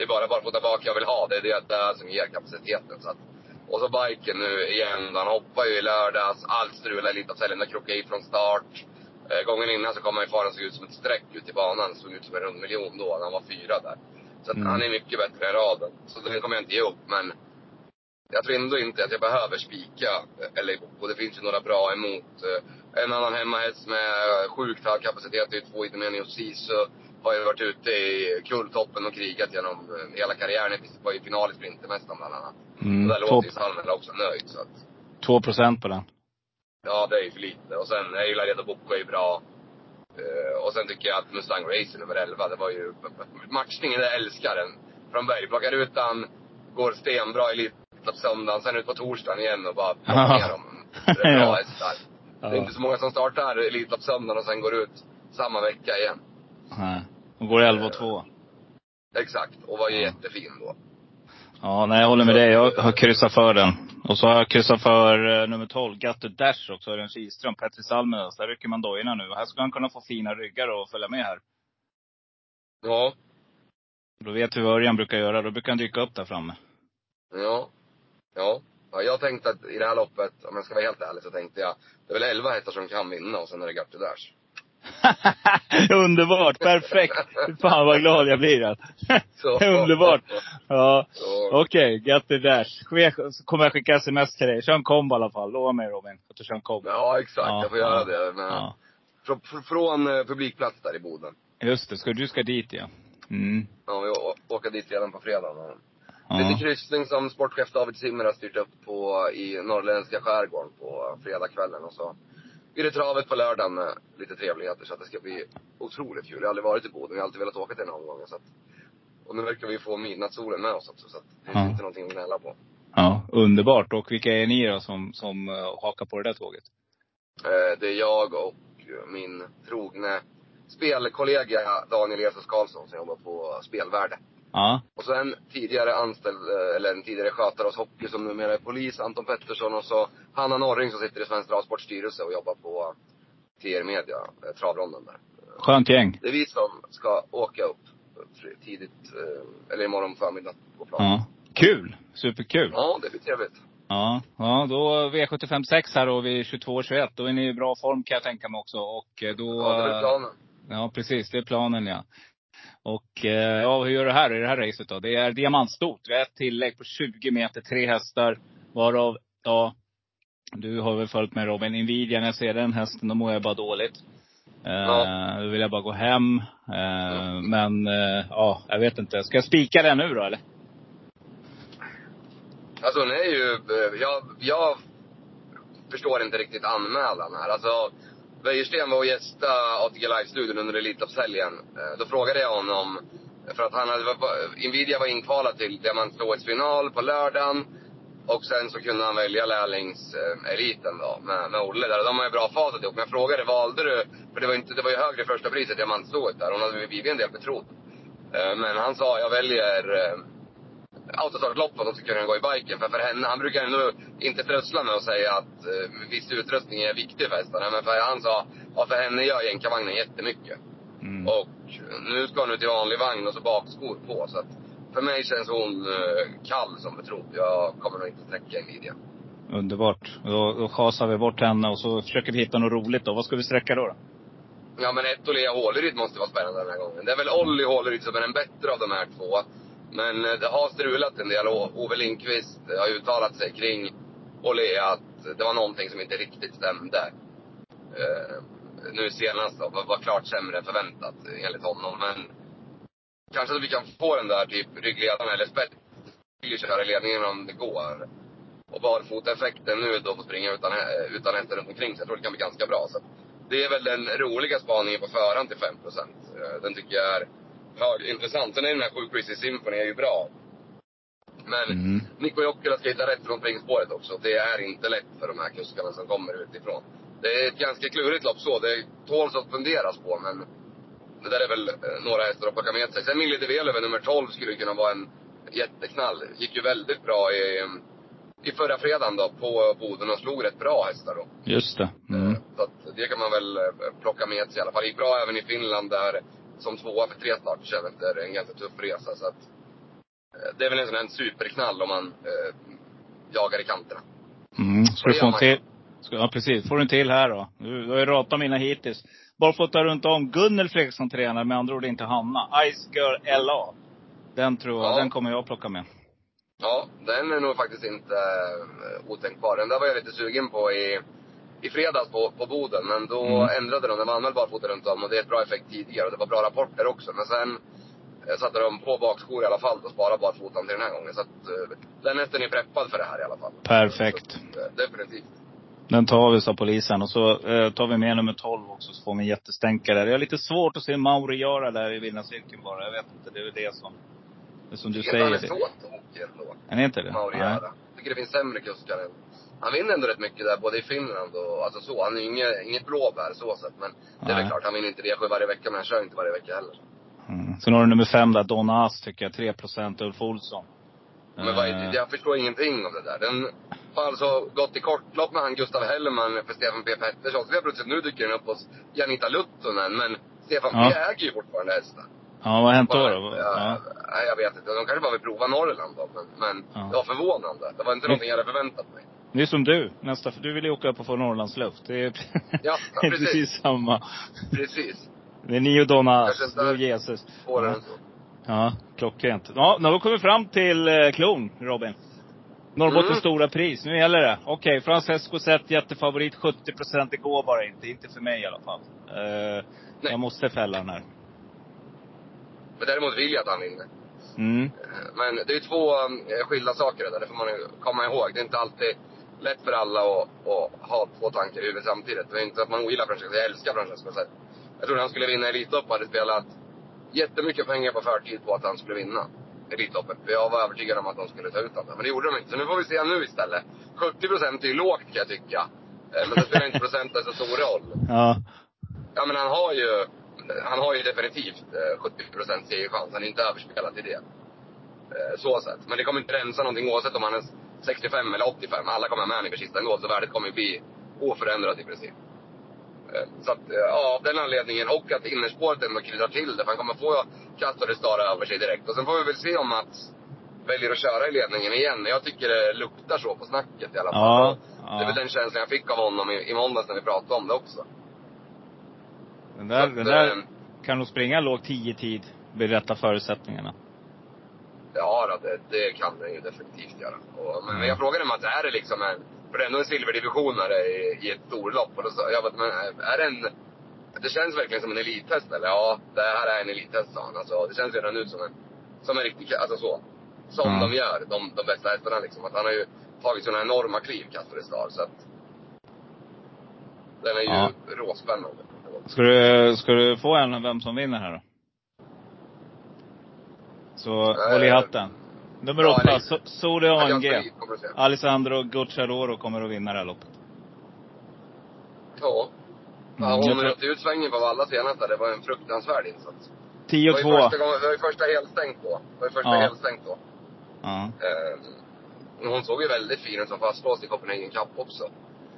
det är bara barfota bak jag vill ha. Det är det där som ger kapaciteten. Så att, och så biken nu igen. Han hoppar ju i lördags. Allt strulade lite. Den krokade i från start. Eh, gången innan så kom han ju fara såg ut som ett streck ut i banan. Såg ut som en rund miljon då. när Han var fyra där. Så Mm. han är mycket bättre än raden. Så den kommer jag inte ge upp. Men jag tror ändå inte att jag behöver spika LA Boko. Det finns ju några bra emot. Eh, En annan hemmahäst med sjukt hög kapacitet är ju två Idomeni och Sisu. Har ju varit ute i kulltoppen och krigat genom eh, hela karriären. Var ju final i Sprintermästaren bland annat. Mm, Och där låter ju Salmela också nöjd. Så att, två procent på den. ja, det är ju för lite. Och sen, jag gillar Redo Boko är ju bra. Eh, och sen tycker jag att Mustang Racer nummer 11, det var ju matchningen, jag älskar den. Från Berg, plockar ut den, går stenbra i Elitlopp söndagen, sen ut på torsdagen igen och bara plockar ner dem. Det är bra Ja. hästar. Det är inte så många som startar Elitlopp söndagen och sen går ut samma vecka igen. Nej. De går 11 och 2. Exakt. Och var ju Ja. jättefin då. Ja, nej jag håller med dig. Jag har kryssat för den. Och så har jag kryssat för eh, nummer 12, Gattu Dash också, Örjan Kihlström, Petri Salmens. Där rycker man dojorna nu. Här ska han kunna få fina ryggar och följa med här. Ja. Då vet vi vad Örjan brukar göra. Då brukar han dyka upp där framme. Ja. Ja. ja jag tänkte att i det här loppet, om jag ska vara helt ärlig, så tänkte jag, det är väl 11 hästar som kan vinna och sen är det Garty Dash. Underbart! Perfekt! Fan vad glad jag blir. Att. Så. Underbart! Ja. Okej, Gattu Dash. Ske- Så kommer jag skicka sms till dig. Kör en kombo i alla fall. Lova mig Robin, att du kör en kombo. Ja, exakt. Ja, jag får ja. göra det. Men Ja. från, från eh, publikplats där i Boden. Just det, ska, du ska dit ja. Mm. Ja, vi åker dit redan på Ja. Lite kryssning som sportchef David Zimmer har styrt upp på i norrländska skärgården på fredagskvällen. Och så blir det travet på lördagen med lite trevligheter. Så att det ska bli otroligt kul. Jag har aldrig varit i Boden. Jag har alltid velat åka till den omgången. Så att, och nu verkar vi få midnattssolen med oss också. Så att det finns Ja. inte någonting att gnälla på. ja, underbart. Och vilka är ni då som, som uh, hakar på det där tåget? Eh, Det är jag och min trogne spelkollega Daniel Jesus Karlsson som jobbar på Spelvärde. Ja. Och så en tidigare anställd, eh, eller en tidigare skötare hos hockey som numera är polis, Anton Pettersson. Och så Hanna Norring som sitter i Svensk Travsports styrelse och jobbar på TR Media, eh, travronden där. Skönt gäng. Det är vi som ska åka upp tidigt, eh, eller imorgon förmiddag på plan. Ja. Kul! Superkul! Ja, det blir trevligt. Ja, ja då V75 6 här och vid 22-21. Då är ni i bra form kan jag tänka mig också. Och då... Ja, det är planen. Ja, precis. Det är planen ja. Och eh, ja, hur gör du här i det här racet då? Det är diamantstort. Vi har ett tillägg på 20 meter, tre hästar. Varav, ja, du har väl följt med Robin. Nvidia, när jag ser den hästen, då mår jag bara dåligt. Eh, Ja. Då vill jag bara gå hem. Eh, men, eh, ja, jag vet inte. Ska jag spika den nu då eller? Alltså hon är ju, jag, jag förstår inte riktigt anmälan här. Alltså, Wäjersten var och gästade ATG Live-studion under Elitloppshelgen. Eh, då frågade jag honom, för att han hade, Nvidia var inkvalad till diamantståetsfinal på lördagen. Och sen så kunde han välja lärlingseliten då, med, med Olle där. De har ju bra facit ihop. Men jag frågade, valde du, för det var, inte, det var ju högre första priset, diamantstoet där. Hon hade blivit en del betrodd. Eh, men han sa, jag väljer eh, autostartlopp för att de ska kunna gå i biken. För, för henne, han brukar ändå inte trössla med att säga att eh, viss utrustning är viktig för hästarna. Men för, han sa, ja för henne gör jänkarvagnen jättemycket. Mm. Och nu ska hon ut i vanlig vagn och så bakskor på. Så att för mig känns hon eh, kall som betrodd. Jag kommer nog inte sträcka en Nvidia. Underbart. Då, då chasar vi bort henne och så försöker vi hitta något roligt då. Vad ska vi sträcka då? då? Ja men ett och Lea Håleryd måste vara spännande den här gången. Det är väl Olli Håleryd som är den bättre av de här två. Men eh, det har strulat en del. Ove Lindqvist har uttalat sig kring Olé, att det var någonting som inte riktigt stämde. Eh, nu senast då, var, var klart sämre än förväntat enligt honom. Men kanske att vi kan få den där typ ryggledaren eller spets vill ju köra i ledningen om det går. Och barfoteffekten nu då på springa utan, eh, utan hästar runt omkring sig. Jag tror det kan bli ganska bra. Så det är väl den roliga spaningen på förhand till 5 Eh, Den tycker jag är intressant. Sen är den här 7 Crazy Symphony är ju bra. Men Mm. Mikko Jokela ska hitta rätt från springspåret också. Det är inte lätt för de här kuskarna som kommer utifrån. Det är ett ganska klurigt lopp så. Det tåls att funderas på men det där är väl eh, några hästar att plocka med sig. Sen Millie de Velöver, nummer 12, skulle kunna vara en jätteknall. Gick ju väldigt bra i, i förra fredagen då på Boden och slog rätt bra hästar då. Just det. Mm. Eh, Så att det kan man väl eh, plocka med sig i alla fall. Gick bra även i Finland där som tvåa för tre starter efter en ganska tuff resa. Så att eh, det är väl en sån här superknall om man eh, jagar i kanterna. Mm. Ska du få en till? Ska, ja, precis. Får du en till här då. Du, du har ju ratat mina hittills. Bara fått ta runt om. Gunnel Fredriksson tränar, med andra ord inte Hanna. Ice Girl LA. Den tror jag, Ja. den kommer jag plocka med. Ja, den är nog faktiskt inte uh, otänkbar. Den där var jag lite sugen på i, i fredags på, på Boden. Men då Mm. ändrade de. Var anmäld barfota runt om och det är ett bra effekt tidigare. Och det var bra rapporter också. Men sen eh, satte de på bakskor i alla fall och sparade barfotan till den här gången. Så att eh, den hästen är preppad för det här i alla fall. Perfekt. Så, eh, definitivt. Den tar vi, sa polisen. Och så eh, tar vi med nummer 12 också, så får vi en jättestänkare. Jag har lite svårt att se Mauri göra där i vilda cirkeln bara. Jag vet inte, det är väl det som, det som du Jag säger. Han är så tokig ändå. Är det inte det? Mauriera. Jag tycker det finns sämre kuskar än... Han vinner ändå rätt mycket där, både i Finland och alltså så. Han är ju inget, inget blåbär så sett. Men det är väl Nej. klart, han vinner inte V7 varje vecka, men han kör inte varje vecka heller. Mm. Sen har du nummer 5 där, Donna Ass tycker jag. 3 procent, Ulf Olsson. Men vad är Eh, det? jag förstår ingenting av det där. Den har alltså gått i kortlopp med han Gustav Hellman för Stefan P Pettersson. Så vi har plötsligt nu dyker den upp hos Janita Luttonen. Men Stefan Ja. P äger ju fortfarande hästen. Ja, vad har hänt då? Då? Ja, Ja. Nej, jag vet inte. De kanske bara vill prova Norrland då. Men, men Ja. det var förvånande. Det var inte någonting jag hade förväntat mig. Det är som du. Nästa, du vill ju åka upp och få Norrlandsluft. Det är, Ja, är precis. precis samma. Precis. Det är ni och Donna Du och Jesus. Ja. Ja, klockrent. Ja, nu har vi kommit fram till eh, klon, Robin. Norrbottens Mm. stora pris. Nu gäller det. Okej, Francesco Zet jättefavorit. 70 procent. Det går bara inte. Inte för mig i alla fall. Eh, jag måste fälla den här. Men däremot vill jag att han vinner. Mm. Eh, Men det är två eh, skilda saker det där. Det får man komma ihåg. Det är inte alltid lätt för alla att, att ha två tankar i huvudet samtidigt. Det är inte att man ogillar Francesco. Jag älskar Francesco. Så jag trodde han skulle vinna Elitloppet. hade spelat jättemycket pengar på förtid på att han skulle vinna Elitloppet. För jag var övertygad om att de skulle ta ut honom. Men det gjorde de inte. Så nu får vi se nu istället. 70 procent är ju lågt kan jag tycka. Eh, Men det spelar inte procenten så stor roll. Ja. Ja men han har ju, han har ju definitivt eh, 70 procent segerchans. Han är inte överspelad i det. Eh, Så sett. Men det kommer inte rensa någonting oavsett om han är 65 eller 85. Alla kommer med i sista ändå. Så värdet kommer bli oförändrat i princip. Eh, Så att, eh, ja, av den anledningen. Och att innerspåret ändå kryddar till det. För han kommer få Castor Stara över sig direkt. Och sen får vi väl se om Mats väljer att köra i ledningen igen. Jag tycker det luktar så på snacket i alla fall. Ja, Och Det är väl ja. den känslan jag fick av honom i, i måndags när vi pratade om det också. Den där, att, den där eh, kan nog springa låg 10 tid vid rätta förutsättningarna. Ja, då, det, det kan den ju definitivt göra. Och, men Mm. jag frågade Mats, är det liksom en, för det är ändå en silverdivisionare i, i ett storlopp. Och då sa jag, men är det en, det känns verkligen som en elithäst eller? Ja, det här är en elithäst sa han. Alltså, det känns redan ut som en, som en riktig, alltså så. Som Mm. de gör, de, de bästa hästarna liksom. Att han har ju tagit sådana enorma kliv, Castor Star, så att. Den är ju Ja. råspännande. Ska du, ska du få en vem som vinner här då? Så Eh, håll i hatten. Nummer ja, åtta, So- Sode AMG. Alessandro Gucciadoro kommer att vinna det här loppet. Ja. Ja, Mm, röt ut svängen på Valla senast där. Det var en fruktansvärd insats. Det 10 var ju 2. första, gången, det var ju första helstängt då. Det var ju första Ja. helstängt då. Ja. Ehm, hon såg ju väldigt fin ut som fastlåst i Copenhagen Cup också.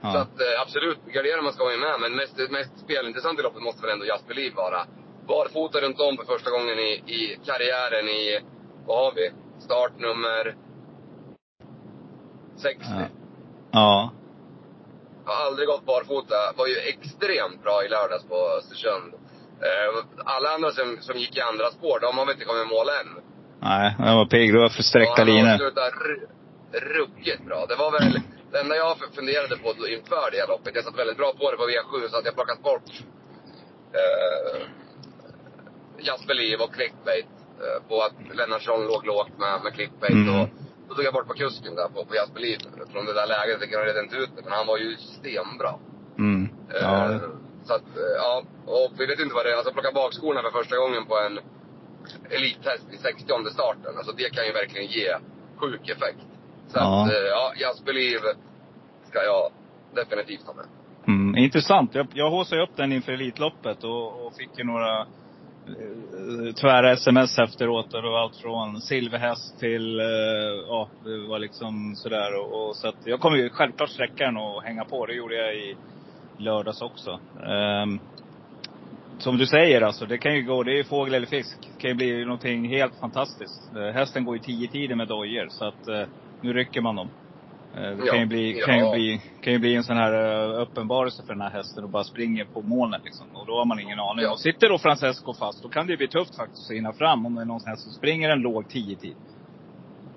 Så Ja. att eh, absolut, garderar man ska vara med. Men mest, mest spelintressant i loppet måste väl ändå Jasper Liv vara. Barfota runt om för första gången i, i karriären i, vad har vi? Startnummer 60. Ja. Ja. Har aldrig gått barfota. Var ju extremt bra i lördags på Östersund. Eh, alla andra som, som gick i andra spår, de har väl inte kommit i mål än. Nej, den var pigg. Det var för sträckta Ja, han linor. avslutade ru- ruggigt bra. Det var väl det enda jag funderade på då inför det här loppet. Jag satt väldigt bra på det på V7 så att jag plockat bort eh, Jasper Liv och clickbait. Eh, på att Lennartsson låg lågt med, med clickbait. Mm. Och, då tog jag bort på kusken där på, på Jasper Liv. Från det där läget. Jag kunde redan inte ut det. Men han var ju stenbra. Mm. Eh, Ja. Så att, eh, ja. Och vi vet inte vad det är. Alltså plocka bak skorna för första gången på en elittest i 60 starten. Alltså det kan ju verkligen ge sjuk effekt. Så Ja. att, eh, ja, Jasper Liv ska jag definitivt ha med. Mm, intressant. Jag, jag haussade upp den inför Elitloppet och, och fick ju några eh, tvära sms efteråt. Och det var allt från silverhäst till, eh, ja, det var liksom sådär. Och, och, så att jag kommer ju självklart sträcka den och hänga på. Det gjorde jag i lördags också. Ehm, som du säger alltså, det kan ju gå, det är fågel eller fisk. Det kan ju bli någonting helt fantastiskt. Eh, hästen går ju tio tider med dojor så att eh, nu rycker man dem. Eh, Det kan ju, Ja, bli, kan, ju bli, kan ju bli en sån här eh, uppenbarelse för den här hästen och bara springer på molnen liksom. Och då har man ingen aning. Ja. Och sitter då Francesco fast, då kan det ju bli tufft faktiskt att hinna fram om det är någon här som springer en låg tio tid.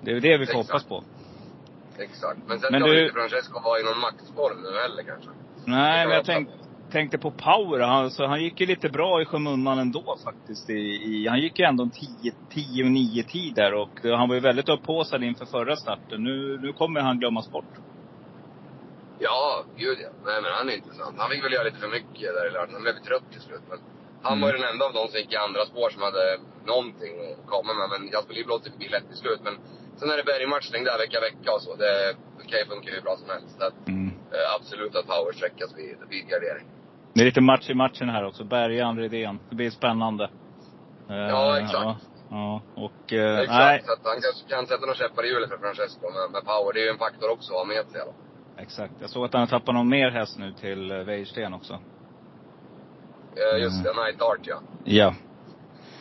Det är ju det vi får Exakt. hoppas på. Exakt. Men sen Men ska du- inte Francesco vara i någon maxform nu heller kanske. Nej, kan men jag hoppas tänk, tänkte på power. Han, så han gick ju lite bra i skymundan ändå faktiskt. I, i, han gick ju ändå en 10, 10 och 9 tid där och han var ju väldigt upphaussad inför förra starten. Nu, nu kommer han glömmas bort. Ja, gud ja. Nej men han är intressant. Han fick väl göra lite för mycket där i lördags. Han blev trött till slut. Men han Mm. var ju den enda av de som gick i andra spår som hade någonting att komma med. Men Jasper Liv blåste förbi lätt till slut. Men sen är det bergmatchning där vecka vecka och så. Det, kan ju funka hur bra som helst. Att, Mm. Eh, absolut att power sträckas vid, vid gardering. Det är lite match i matchen här också. Bergan, Rydén. Det blir spännande. Eh, Ja, exakt. Ja, ja. och eh, Exakt. nej. Så att han kanske kan sätta några käppar i hjulet för Francesco med, med power. Det är ju en faktor också att ha med sig. Då. Exakt. Jag såg att han har tappat någon mer häst nu till eh, Wäjersten också. Eh, just Mm. det, Night Art ja. Ja.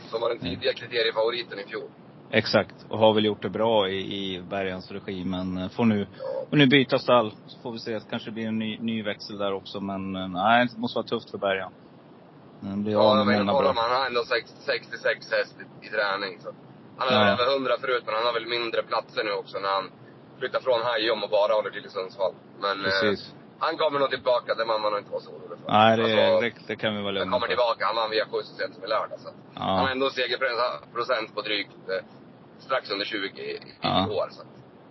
Som var den tidiga kriteriefavoriten i fjol. Exakt. Och har väl gjort det bra i, i Bergans regi. Men eh, får nu, får nu byta stall. Så får vi se. Kanske blir en ny, ny växel där också. Men eh, nej, det måste vara tufft för Bergan. Den blir Ja, av med många och bra. han har ändå sex- 66 häst i, i träning. Så. Han har Ja. över 100 förut, men han har väl mindre platser nu också när han flyttar från Hajom och bara håller till i Sundsvall. Men eh, Precis. Han kommer nog tillbaka, det man nog inte vara så orolig för. Nej, det, Alltså, det, det kan vi vara Han lugna kommer för. tillbaka, han vann via skjuts som i lördag. Så. att Han har Ja. ändå segerprocent på drygt eh, strax under 20 i, i Ja. år. Så.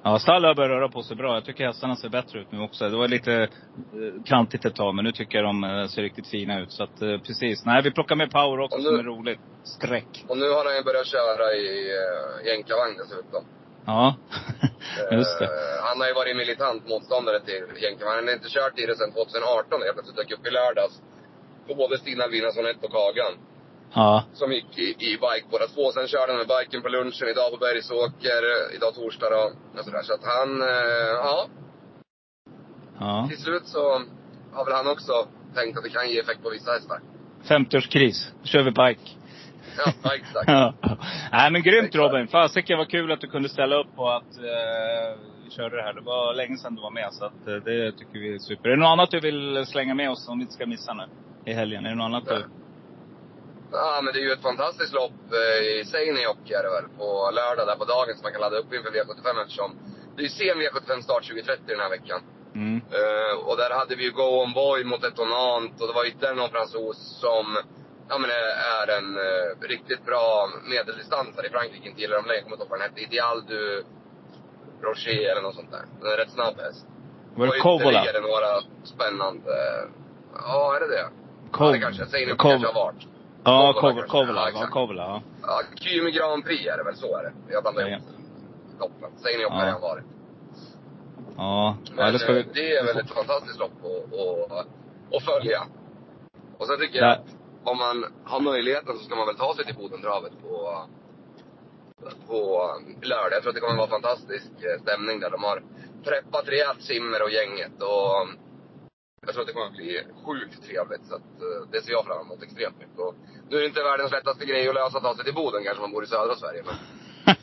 Ja, Stall har börjat röra på sig bra. Jag tycker hästarna ser bättre ut nu också. Det var lite eh, kantigt ett tag, men nu tycker jag de eh, ser riktigt fina ut. Så att precis. Nej, vi plockar med Power också nu- som är roligt. Streck. Och nu har han ju börjat köra i uh, jänkarvagn dessutom. Ja. Just det. Eh, han har ju varit militant motståndare till jänkarvagn. Han har inte kört i det sedan 2018. Jag plötsligt dök upp i lördags. På både Stina 1 och Kagan. Ja. Som gick i, i bike båda två. Sen körde han med biken på lunchen idag på Bergsåker. eh, Idag torsdag då. Och sådär. Så att han, eh, ja. Ja. Till slut så har väl han också tänkt att det kan ge effekt på vissa hästar. 50-årskris. Då kör vi bike. Ja, ja, exakt. Ja. Nej men grymt Exakt. Robin. Fasiken vad kul att du kunde ställa upp och att eh, köra det här. Det var länge sedan du var med. Så att, eh, det tycker vi är super. Är det något annat du vill slänga med oss som vi inte ska missa nu? I helgen? Är det något annat du? Ja, men det är ju ett fantastiskt lopp eh, i Seinejoki är det väl, på lördag där på dagen som man kan ladda upp inför V75 eftersom det är ju sen V75 start 2030 den här veckan. Mm. Eh, och där hade vi ju Go On Boy mot Etonant och det var ytterligare någon fransos som ja, men är är en eh, riktigt bra medeldistansare i Frankrike. Inte gillar de längre, kommer inte ihåg vad den hette. Ideal du Rocher eller något sånt där. Den är rätt snabb häst. Var det Och Kovola? ytterligare några spännande... Ja, är det det? Ja, Kov- det kanske. Kov- kanske har varit. Ja, Kovola Kovola. Ja, Ja. Kovola. Ja. Ja, Kymi Grand Prix är det väl, så är det. Jag blandar Ja. ihop loppen. Seinejoki Ja. har varit. Ja. Men ja det ska eh, vi... det är väl ett fantastiskt lopp att, att, att följa. Och sen tycker jag att om man har möjligheten så ska man väl ta sig till Bodentravet på, på lördag. Jag tror att det kommer vara fantastisk eh, stämning där. De har preppat rejält Simmer och gänget och jag tror att det kommer att bli sjukt trevligt. Så att, eh, det ser jag fram emot extremt mycket. Och nu är det inte världens lättaste grej att lösa att ta sig till Boden kanske man bor i södra Sverige. Men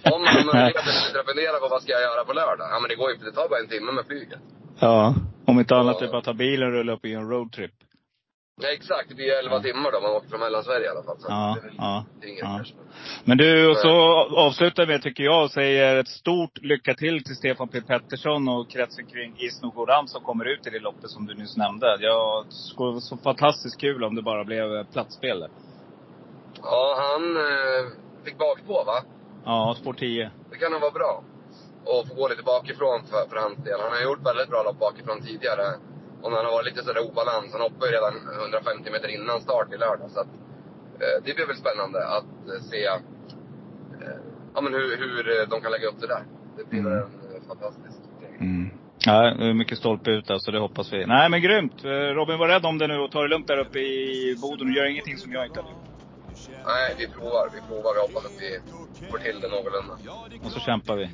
om man har möjligheten att fundera på vad ska jag göra på lördag? Ja men det går ju, det tar bara en timme med flyget. Ja. Om inte annat, är bara att ta bilen och rulla upp i en roadtrip. Nej, exakt. Det blir 11 Ja. timmar då. Man åker från Mellansverige i alla fall. Så Ja, det är väl ja, det är ja. Men du, och så avslutar vi tycker jag och säger ett stort lycka till till Stefan P Pettersson och kretsen kring Isno Goram som kommer ut i det loppet som du nyss nämnde. Ja, det skulle vara så fantastiskt kul om det bara blev platsspel. Ja, han eh, fick bakpå va? Ja, spår 10. Det kan nog vara bra. Och få gå lite bakifrån för, för hans del. Han har gjort väldigt bra lopp bakifrån tidigare. Och när han har varit lite sådär obalans. Han hoppade ju redan 150 meter innan start i lördag. Så att, eh, det blir väl spännande att eh, se eh, ja, men hur, hur eh, de kan lägga upp det där. Det blir Mm. en eh, fantastisk grej. Mm. Ja, mycket stolpe ut alltså, det hoppas vi. Nej men grymt! Robin, var rädd om det nu och ta det lugnt där uppe i Boden och gör ingenting som jag inte har gjort. Nej, vi provar. Vi provar. Vi hoppas att vi får till det någorlunda. Och så kämpar vi.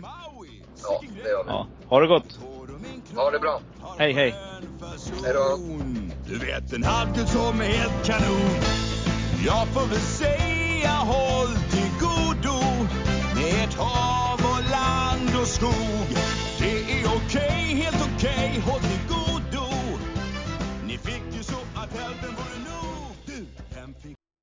Ja, det gör vi. Ja. Ha det gott! Ha det bra! Hej, hej! Hej då! Du vet en halvgud som är helt kanon Jag får väl säga håll till godo med ert hav och land och skog Det är okej, okay, helt okej okay.